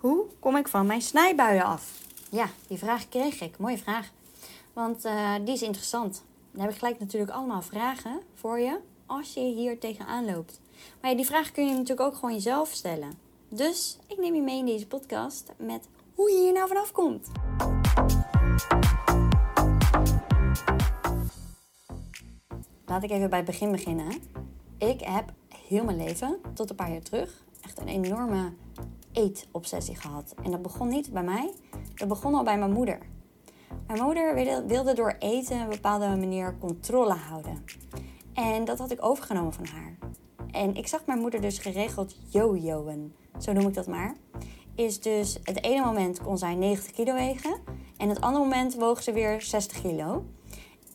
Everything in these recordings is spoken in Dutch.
Hoe kom ik van mijn snijbuien af? Ja, die vraag kreeg ik. Mooie vraag. Want uh, die is interessant. Dan heb ik gelijk natuurlijk allemaal vragen voor je als je hier tegenaan loopt. Maar die vraag kun je natuurlijk ook gewoon jezelf stellen. Dus ik neem je mee in deze podcast met hoe je hier nou vanaf komt. Laat ik even bij het begin beginnen. Ik heb heel mijn leven, tot een paar jaar terug, echt een enorme eetobsessie gehad. En dat begon niet bij mij, dat begon al bij mijn moeder. Mijn moeder wilde door eten een bepaalde manier controle houden. En dat had ik overgenomen van haar. En ik zag mijn moeder dus geregeld yo-yoen, zo noem ik dat maar. Is dus het ene moment kon zij 90 kilo wegen en het andere moment woog ze weer 60 kilo.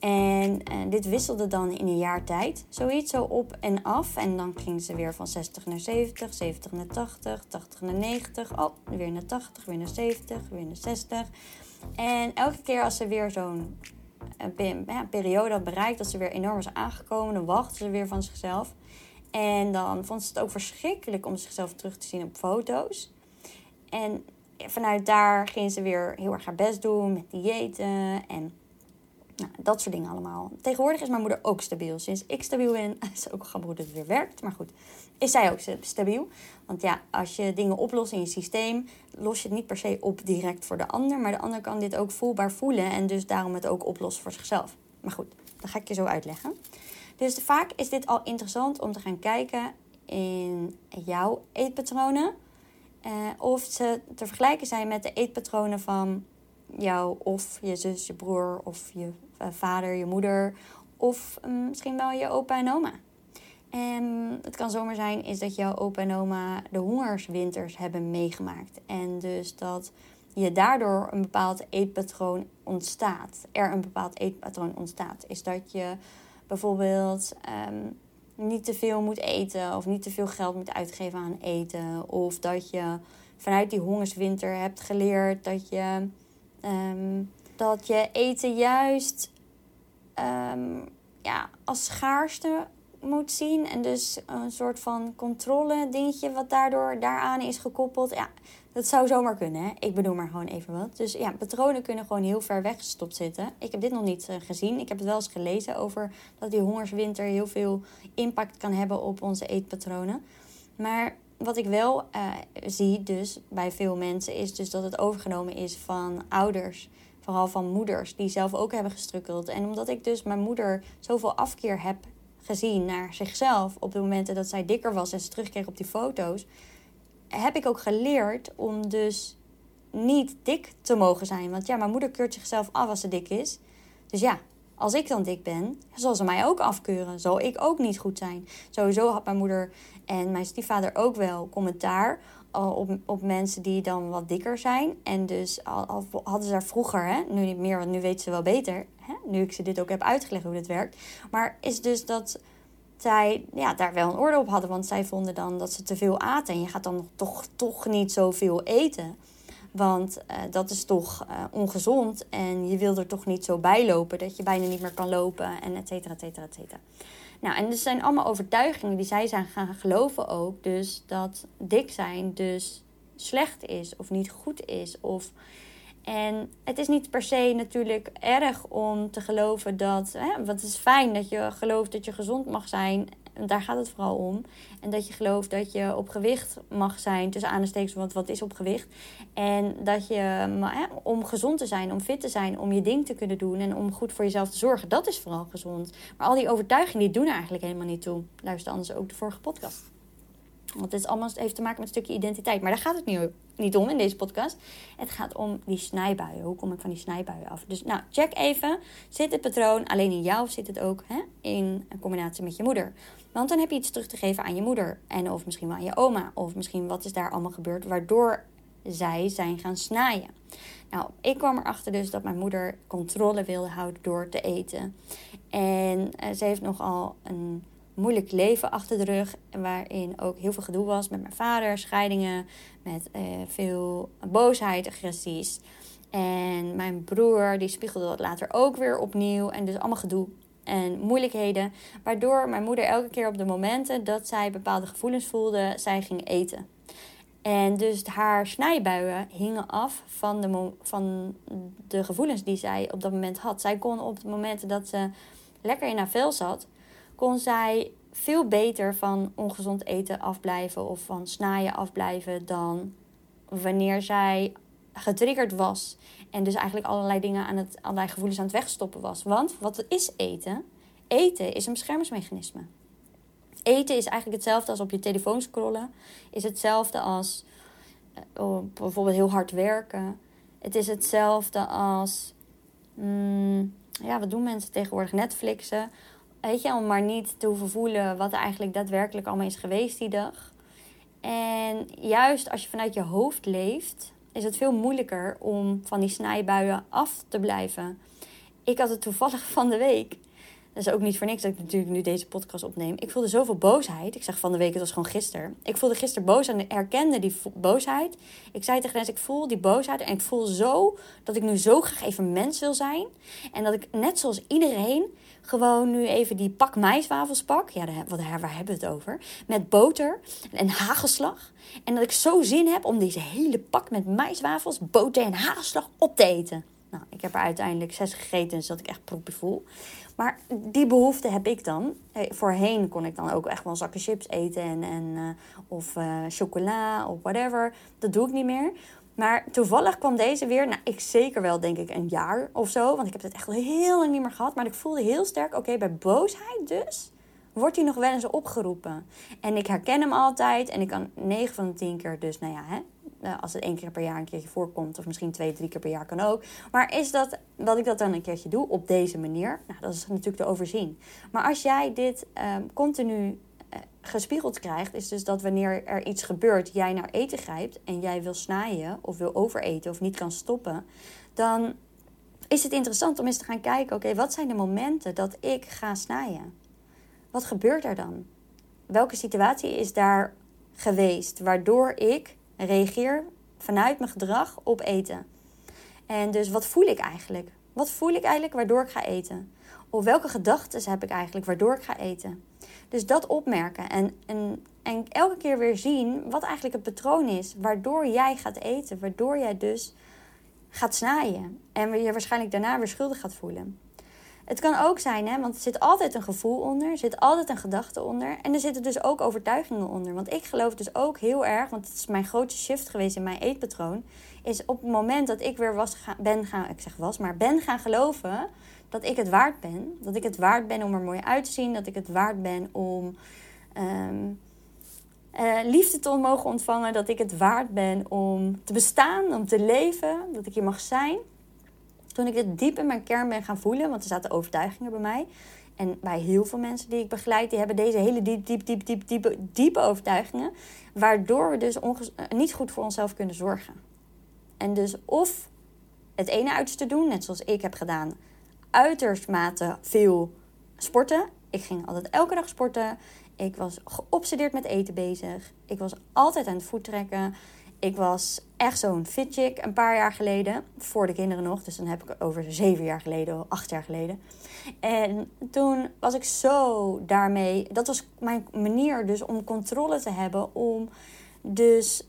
En uh, dit wisselde dan in een jaar tijd. Zoiets zo op en af. En dan ging ze weer van 60 naar 70, 70 naar 80, 80 naar 90. Oh, weer naar 80, weer naar 70, weer naar 60. En elke keer als ze weer zo'n ja, periode had bereikt, dat ze weer enorm was aangekomen, dan wachtte ze weer van zichzelf. En dan vond ze het ook verschrikkelijk om zichzelf terug te zien op foto's. En vanuit daar ging ze weer heel erg haar best doen met diëten en nou, dat soort dingen allemaal. Tegenwoordig is mijn moeder ook stabiel. Sinds ik stabiel ben, is ook gaan dat het weer werkt. Maar goed, is zij ook stabiel. Want ja, als je dingen oplost in je systeem, los je het niet per se op direct voor de ander. Maar de ander kan dit ook voelbaar voelen en dus daarom het ook oplossen voor zichzelf. Maar goed, dat ga ik je zo uitleggen. Dus vaak is dit al interessant om te gaan kijken in jouw eetpatronen. Uh, of ze te vergelijken zijn met de eetpatronen van jou of je zus, je broer of je eh, vader, je moeder of mm, misschien wel je opa en oma. En het kan zomaar zijn is dat jouw opa en oma de hongerswinters hebben meegemaakt. En dus dat je daardoor een bepaald eetpatroon ontstaat. Er een bepaald eetpatroon ontstaat. Is dat je bijvoorbeeld ehm, niet te veel moet eten of niet te veel geld moet uitgeven aan eten. Of dat je vanuit die hongerswinter hebt geleerd dat je Ehm, dat je eten juist um, ja, als schaarste moet zien. En dus een soort van controle dingetje wat daardoor daaraan is gekoppeld. Ja, dat zou zomaar kunnen. Hè? Ik bedoel maar gewoon even wat. Dus ja, patronen kunnen gewoon heel ver weggestopt zitten. Ik heb dit nog niet uh, gezien. Ik heb het wel eens gelezen over dat die hongerswinter heel veel impact kan hebben op onze eetpatronen. Maar wat ik wel uh, zie dus bij veel mensen is dus dat het overgenomen is van ouders. Vooral van moeders die zelf ook hebben gestrukkeld. En omdat ik dus mijn moeder zoveel afkeer heb gezien naar zichzelf op de momenten dat zij dikker was en ze terugkreeg op die foto's, heb ik ook geleerd om dus niet dik te mogen zijn. Want ja, mijn moeder keurt zichzelf af als ze dik is. Dus ja, als ik dan dik ben, zal ze mij ook afkeuren. Zal ik ook niet goed zijn. Sowieso had mijn moeder en mijn stiefvader ook wel commentaar op, op mensen die dan wat dikker zijn. En dus al, hadden ze daar vroeger, hè, nu niet meer, want nu weten ze wel beter. Hè, nu ik ze dit ook heb uitgelegd hoe dit werkt. Maar is dus dat zij ja, daar wel een orde op hadden. Want zij vonden dan dat ze te veel aten. En je gaat dan toch, toch niet zoveel eten. Want uh, dat is toch uh, ongezond en je wil er toch niet zo bij lopen dat je bijna niet meer kan lopen en et cetera, et cetera, et cetera. Nou, en er zijn allemaal overtuigingen die zij zijn gaan geloven ook. Dus dat dik zijn dus slecht is of niet goed is. Of... En het is niet per se natuurlijk erg om te geloven dat... Hè, want het is fijn dat je gelooft dat je gezond mag zijn daar gaat het vooral om. En dat je gelooft dat je op gewicht mag zijn, tussen aanstekens, want wat is op gewicht? En dat je, om gezond te zijn, om fit te zijn, om je ding te kunnen doen en om goed voor jezelf te zorgen, dat is vooral gezond. Maar al die overtuigingen, die doen er eigenlijk helemaal niet toe. Luister anders ook de vorige podcast. Want het, is allemaal, heeft te maken met een stukje identiteit. Maar daar gaat het niet, niet om in deze podcast. Het gaat om die snijbuien. Hoe kom ik van die snijbuien af? Dus nou, check even. Zit het patroon alleen in jou of zit het ook hè, in combinatie met je moeder? Want dan heb je iets terug te geven aan je moeder. En of misschien wel aan je oma. Of misschien wat is daar allemaal gebeurd waardoor zij zijn gaan snijden. Nou, ik kwam erachter dus dat mijn moeder controle wilde houden door te eten. En uh, ze heeft nogal een moeilijk leven achter de rug. Waarin ook heel veel gedoe was met mijn vader, scheidingen, met uh, veel boosheid, agressies. En mijn broer die spiegelde dat later ook weer opnieuw. En dus allemaal gedoe en moeilijkheden. Waardoor mijn moeder elke keer op de momenten dat zij bepaalde gevoelens voelde, zij ging eten. En dus haar snijbuien hingen af van de, van de gevoelens die zij op dat moment had. Zij kon op het moment dat ze lekker in haar vel zat, kon zij veel beter van ongezond eten afblijven of van snaaien afblijven dan wanneer zij getriggerd was. En dus eigenlijk allerlei dingen aan het, allerlei gevoelens aan het wegstoppen was. Want wat is eten? Eten is een beschermingsmechanisme. Eten is eigenlijk hetzelfde als op je telefoon scrollen. Is hetzelfde als uh, bijvoorbeeld heel hard werken. Het is hetzelfde als. Mm, ja, wat doen mensen tegenwoordig? Netflixen. Weet je, om maar niet te hoeven voelen wat er eigenlijk daadwerkelijk allemaal is geweest die dag. En juist als je vanuit je hoofd leeft, is het veel moeilijker om van die snijbuien af te blijven. Ik had het toevallig van de week. Dat is ook niet voor niks dat ik natuurlijk nu deze podcast opneem. Ik voelde zoveel boosheid. Ik zeg van de week, het was gewoon gisteren. Ik voelde gisteren boosheid en herkende die boosheid. Ik zei tegen mensen, ik voel die boosheid. En ik voel zo dat ik nu zo graag even mens wil zijn. En dat ik net zoals iedereen gewoon nu even die pak maiswafels pak. Ja, daar, waar hebben we het over? Met boter en hagelslag. En dat ik zo zin heb om deze hele pak met maiswafels, boter en hagelslag op te eten. Nou, ik heb er uiteindelijk zes gegeten, zodat ik echt proepje voel. Maar die behoefte heb ik dan. Voorheen kon ik dan ook echt wel zakken chips eten en, en, uh, of uh, chocola of whatever. Dat doe ik niet meer. Maar toevallig kwam deze weer, nou ik zeker wel denk ik een jaar of zo. Want ik heb het echt heel lang niet meer gehad. Maar ik voelde heel sterk, oké bij boosheid dus wordt hij nog wel eens opgeroepen. En ik herken hem altijd en ik kan 9 van de 10 keer dus, nou ja, hè, eh, als het één keer per jaar een keertje voorkomt, of misschien twee, drie keer per jaar kan ook. Maar is dat dat ik dat dan een keertje doe op deze manier? Nou, dat is natuurlijk te overzien. Maar als jij dit um, continu gespiegeld krijgt, is dus dat wanneer er iets gebeurt, jij naar eten grijpt en jij wil snijden of wil overeten of niet kan stoppen, dan is het interessant om eens te gaan kijken: oké, wat zijn de momenten dat ik ga snijden? Wat gebeurt er dan? Welke situatie is daar geweest waardoor ik reageer vanuit mijn gedrag op eten. En dus wat voel ik eigenlijk? Wat voel ik eigenlijk waardoor ik ga eten? Of welke gedachten heb ik eigenlijk waardoor ik ga eten? Dus dat opmerken en, en, en elke keer weer zien wat eigenlijk het patroon is waardoor jij gaat eten. Waardoor jij dus gaat snijden. En je waarschijnlijk daarna weer schuldig gaat voelen. Het kan ook zijn, hè, want er zit altijd een gevoel onder, er zit altijd een gedachte onder. En er zitten dus ook overtuigingen onder. Want ik geloof dus ook heel erg, want het is mijn grootste shift geweest in mijn eetpatroon. Is op het moment dat ik weer was, ben gaan, ik zeg was, maar ben gaan geloven dat ik het waard ben. Dat ik het waard ben om er mooi uit te zien. Dat ik het waard ben om um, uh, liefde te mogen ontvangen. Dat ik het waard ben om te bestaan, om te leven. Dat ik hier mag zijn. Toen ik dit diep in mijn kern ben gaan voelen, want er zaten overtuigingen bij mij. En bij heel veel mensen die ik begeleid, die hebben deze hele diep, diep, diep, diep, diepe, diepe overtuigingen. Waardoor we dus niet goed voor onszelf kunnen zorgen. En dus of het ene uiterste doen, net zoals ik heb gedaan, uiterst mate veel sporten. Ik ging altijd elke dag sporten. Ik was geobsedeerd met eten bezig. Ik was altijd aan het voet trekken. Ik was echt zo'n fit chick een paar jaar geleden. Voor de kinderen nog. Dus dan heb ik het over zeven jaar geleden acht jaar geleden. En toen was ik zo daarmee. Dat was mijn manier dus om controle te hebben. Om dus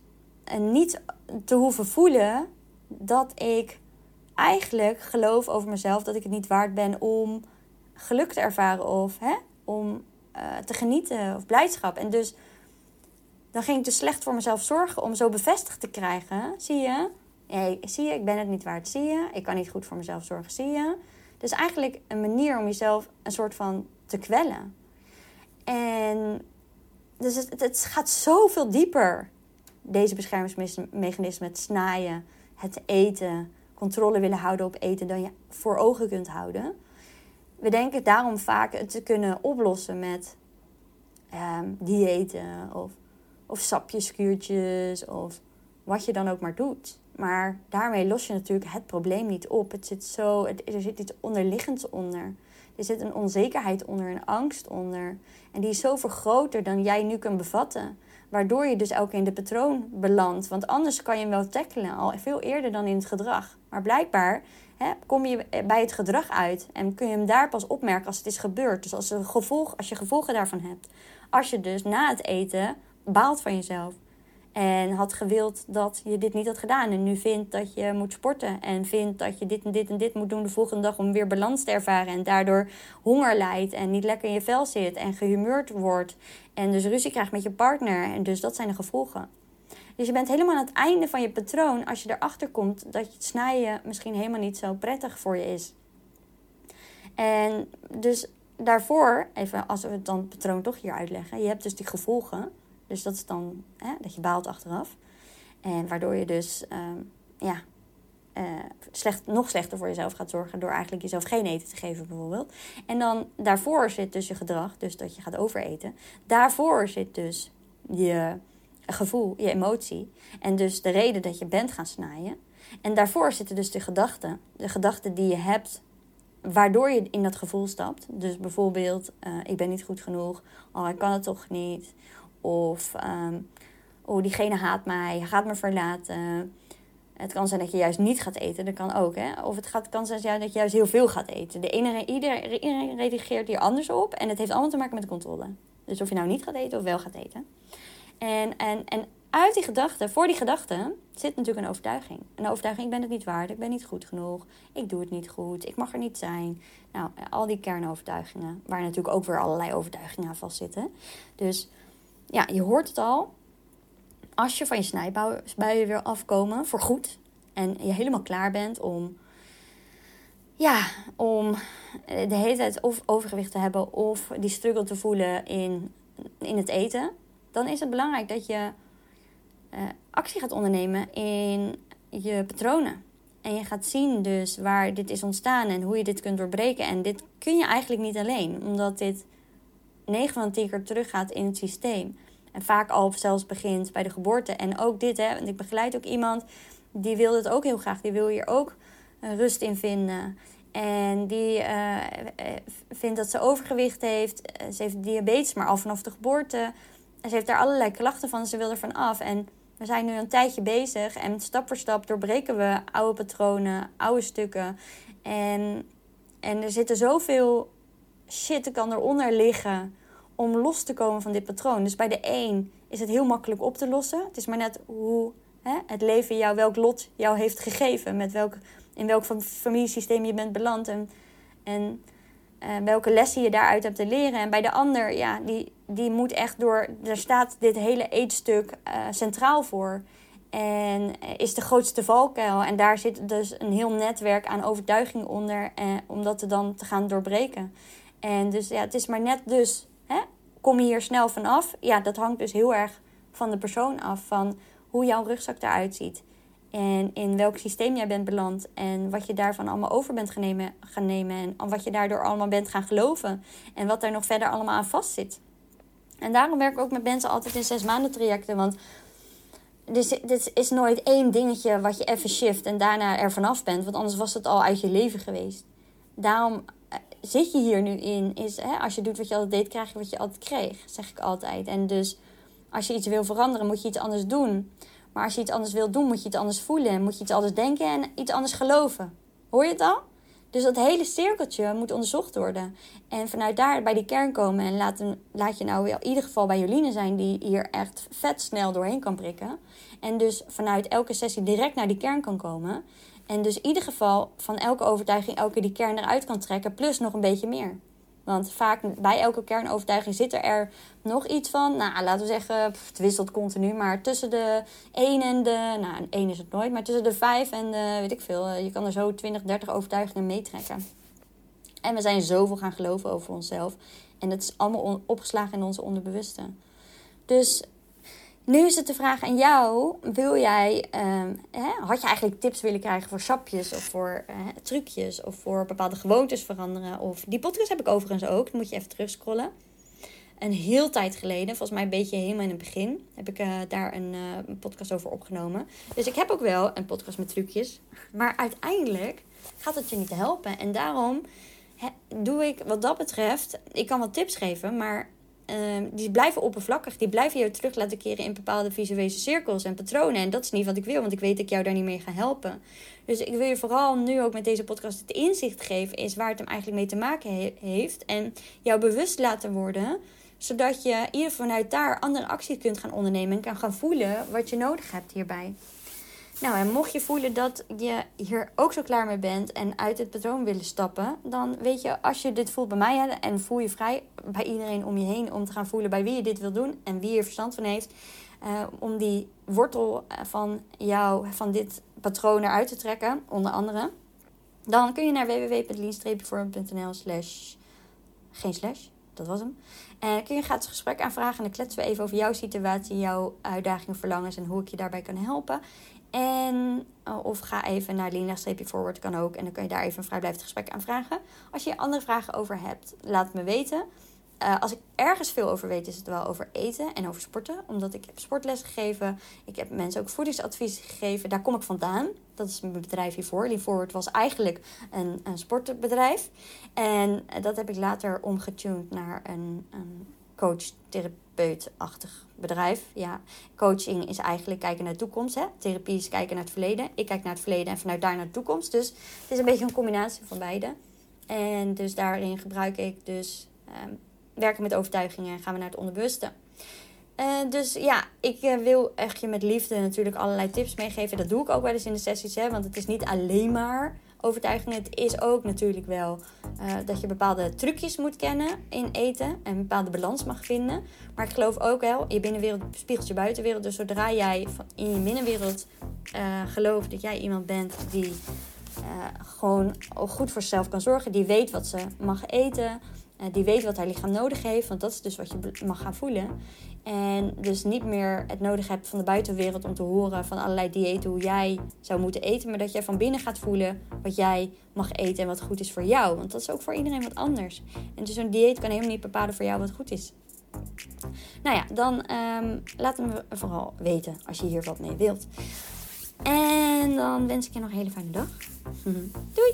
niet te hoeven voelen dat ik eigenlijk geloof over mezelf. Dat ik het niet waard ben om geluk te ervaren. Of hè, om uh, te genieten of blijdschap. En dus dan ging ik dus slecht voor mezelf zorgen om zo bevestigd te krijgen. Zie je? Hey, zie je, ik ben het niet waard. Zie je? Ik kan niet goed voor mezelf zorgen. Zie je? Dus eigenlijk een manier om jezelf een soort van te kwellen. En dus het, het gaat zoveel dieper. Deze beschermingsmechanismen, het snaaien, het eten, controle willen houden op eten, dan je voor ogen kunt houden. We denken daarom vaak het te kunnen oplossen met um, diëten of of sapjes, kuurtjes of wat je dan ook maar doet. Maar daarmee los je natuurlijk het probleem niet op. Het zit zo, er zit iets onderliggends onder. Er zit een onzekerheid onder, een angst onder. En die is zoveel groter dan jij nu kunt bevatten. Waardoor je dus ook in de patroon belandt. Want anders kan je hem wel tackelen, al veel eerder dan in het gedrag. Maar blijkbaar hè, kom je bij het gedrag uit. En kun je hem daar pas opmerken als het is gebeurd. Dus als, gevolg, als je gevolgen daarvan hebt. Als je dus na het eten baalt van jezelf. En had gewild dat je dit niet had gedaan. En nu vindt dat je moet sporten. En vindt dat je dit en dit en dit moet doen de volgende dag om weer balans te ervaren. En daardoor honger lijdt en niet lekker in je vel zit en gehumeurd wordt. En dus ruzie krijgt met je partner. En dus dat zijn de gevolgen. Dus je bent helemaal aan het einde van je patroon als je erachter komt dat het snijden misschien helemaal niet zo prettig voor je is. En dus daarvoor, even als we het dan patroon toch hier uitleggen, je hebt dus die gevolgen. Dus dat is dan hè, dat je baalt achteraf. En waardoor je dus uh, ja, uh, slecht, nog slechter voor jezelf gaat zorgen door eigenlijk jezelf geen eten te geven bijvoorbeeld. En dan daarvoor zit dus je gedrag, dus dat je gaat overeten. Daarvoor zit dus je gevoel, je emotie. En dus de reden dat je bent gaan snijden. En daarvoor zitten dus de gedachten. De gedachten die je hebt waardoor je in dat gevoel stapt. Dus bijvoorbeeld, uh, ik ben niet goed genoeg. Oh, ik kan het toch niet. Of, um, oh, diegene haat mij. Gaat me verlaten. Het kan zijn dat je juist niet gaat eten. Dat kan ook, hè. Of het gaat, kan zijn dat je juist heel veel gaat eten. De iedereen, iedereen reageert hier anders op. En het heeft allemaal te maken met controle. Dus of je nou niet gaat eten of wel gaat eten. En, en, en uit die gedachte, voor die gedachte, zit natuurlijk een overtuiging. Een overtuiging, ik ben het niet waard, ik ben niet goed genoeg, ik doe het niet goed, ik mag er niet zijn. Nou, al die kernovertuigingen, waar natuurlijk ook weer allerlei overtuigingen aan vastzitten. Dus ja, je hoort het al. Als je van je snijbuien weer afkomen, voor goed, en je helemaal klaar bent om, ja, om de hele tijd of overgewicht te hebben of die struggle te voelen in, in het eten, dan is het belangrijk dat je uh, actie gaat ondernemen in je patronen. En je gaat zien dus waar dit is ontstaan en hoe je dit kunt doorbreken. En dit kun je eigenlijk niet alleen, omdat dit 9 van de 10 keer teruggaat in het systeem. En vaak al zelfs begint bij de geboorte. En ook dit, hè, want ik begeleid ook iemand die wil het ook heel graag. Die wil hier ook uh, rust in vinden. En die uh, vindt dat ze overgewicht heeft. Ze heeft diabetes, maar al vanaf de geboorte. En ze heeft daar allerlei klachten van. Ze wil er van af. En we zijn nu een tijdje bezig en stap voor stap doorbreken we oude patronen, oude stukken. En, en er zitten zoveel shit kan eronder liggen om los te komen van dit patroon. Dus bij de een is het heel makkelijk op te lossen. Het is maar net hoe hè, het leven jou, welk lot jou heeft gegeven. Met welk, in welk familiesysteem je bent beland. En, en uh, welke lessen je daaruit hebt te leren. En bij de ander, ja, die, die moet echt door. Er staat dit hele eetstuk uh, centraal voor. En is de grootste valkuil. En daar zit dus een heel netwerk aan overtuiging onder. Eh, om dat te dan te gaan doorbreken. En dus ja, het is maar net dus. Kom je hier snel vanaf? Ja, dat hangt dus heel erg van de persoon af. Van hoe jouw rugzak eruit ziet. En in welk systeem jij bent beland. En wat je daarvan allemaal over bent gaan nemen, gaan nemen. En wat je daardoor allemaal bent gaan geloven. En wat daar nog verder allemaal aan vast zit. En daarom werk ik ook met mensen altijd in zes maanden trajecten. Want dus dit is nooit één dingetje wat je even shift en daarna er vanaf bent. Want anders was het al uit je leven geweest. Daarom zit je hier nu in. Is, hè, als je doet wat je altijd deed, krijg je wat je altijd kreeg. Zeg ik altijd. En dus als je iets wil veranderen, moet je iets anders doen. Maar als je iets anders wilt doen, moet je iets anders voelen. Moet je iets anders denken en iets anders geloven. Hoor je het al? Dus dat hele cirkeltje moet onderzocht worden. En vanuit daar bij die kern komen. En laat, laat je nou in ieder geval bij Joline zijn, die hier echt vet snel doorheen kan prikken. En dus vanuit elke sessie direct naar die kern kan komen. En dus in ieder geval van elke overtuiging elke die kern eruit kan trekken, plus nog een beetje meer. Want vaak bij elke kernovertuiging zit er nog iets van. Nou, laten we zeggen, het wisselt continu. Maar tussen de 1 en de. Nou, 1 is het nooit. Maar tussen de 5 en de. Weet ik veel. Je kan er zo 20, 30 overtuigingen meetrekken. En we zijn zoveel gaan geloven over onszelf. En dat is allemaal opgeslagen in onze onderbewuste. Dus nu is het de vraag aan jou: wil jij, uh, hè, had je eigenlijk tips willen krijgen voor sapjes of voor uh, trucjes of voor bepaalde gewoontes veranderen? Of die podcast heb ik overigens ook, dan moet je even terugscrollen. Een heel tijd geleden, volgens mij een beetje helemaal in het begin, heb ik uh, daar een, een, podcast over opgenomen. Dus ik heb ook wel een podcast met trucjes, maar uiteindelijk gaat het je niet helpen. En daarom doe ik wat dat betreft, ik kan wat tips geven, maar Ehm, die blijven oppervlakkig. Die blijven je terug laten keren in bepaalde visuele cirkels en patronen. En dat is niet wat ik wil, want ik weet dat ik jou daar niet mee ga helpen. Dus ik wil je vooral nu ook met deze podcast het inzicht geven, is waar het hem eigenlijk mee te maken heeft. En jou bewust laten worden Zodat je ieder vanuit daar andere acties kunt gaan ondernemen en kan gaan voelen wat je nodig hebt hierbij. Nou, en mocht je voelen dat je hier ook zo klaar mee bent en uit het patroon willen stappen, dan weet je, als je dit voelt bij mij en voel je vrij bij iedereen om je heen om te gaan voelen bij wie je dit wil doen en wie er verstand van heeft, uh, om die wortel eh, van jou, van dit patroon eruit te trekken, onder andere, dan kun je naar www.lean-vorm.nl slash geen slash, dat was hem. En kun je een gratis gesprek aanvragen en dan kletsen we even over jouw situatie, jouw uitdagingen, verlangens en hoe ik je daarbij kan helpen. En, eh, of ga even naar lean-forward, kan ook. En dan kun je daar even een vrijblijvend gesprek aanvragen. Als je andere vragen over hebt, laat het me weten. Uh, als ik ergens veel over weet, is het wel over eten en over sporten. Omdat ik heb sportles gegeven. Ik heb mensen ook voedingsadvies gegeven. Daar kom ik vandaan. Dat is mijn bedrijf hiervoor. Forward was eigenlijk een, een sportbedrijf. En eh, dat heb ik later omgetuned naar een, een coach-therapeut-achtig bedrijf. Ja, coaching is eigenlijk kijken naar de toekomst. Hè? Therapie is kijken naar het verleden. Ik kijk naar het verleden en vanuit daar naar de toekomst. Dus het is een beetje een combinatie van beide. En dus daarin gebruik ik dus um, werken met overtuigingen en gaan we naar het onderbewuste. Uh, dus ja, ik uh, wil echt je met liefde natuurlijk allerlei tips meegeven. Dat doe ik ook wel eens in de sessies. Hè? Want het is niet alleen maar overtuigingen. Het is ook natuurlijk wel uh, dat je bepaalde trucjes moet kennen in eten. En een bepaalde balans mag vinden. Maar ik geloof ook wel, je binnenwereld spiegelt je buitenwereld. Dus zodra jij in je binnenwereld gelooft dat jij iemand bent die gewoon goed voor zichzelf kan zorgen. Die weet wat ze mag eten die weet wat haar lichaam nodig heeft, want dat is dus wat je mag gaan voelen. En dus niet meer het nodig hebt van de buitenwereld om te horen van allerlei diëten hoe jij zou moeten eten, maar dat jij van binnen gaat voelen wat jij mag eten en wat goed is voor jou. Want dat is ook voor iedereen wat anders. En dus een dieet kan helemaal niet bepalen voor jou wat goed is. Nou ja, dan um, laat me vooral weten als je hier wat mee wilt. En dan wens ik je nog een hele fijne dag. Doei!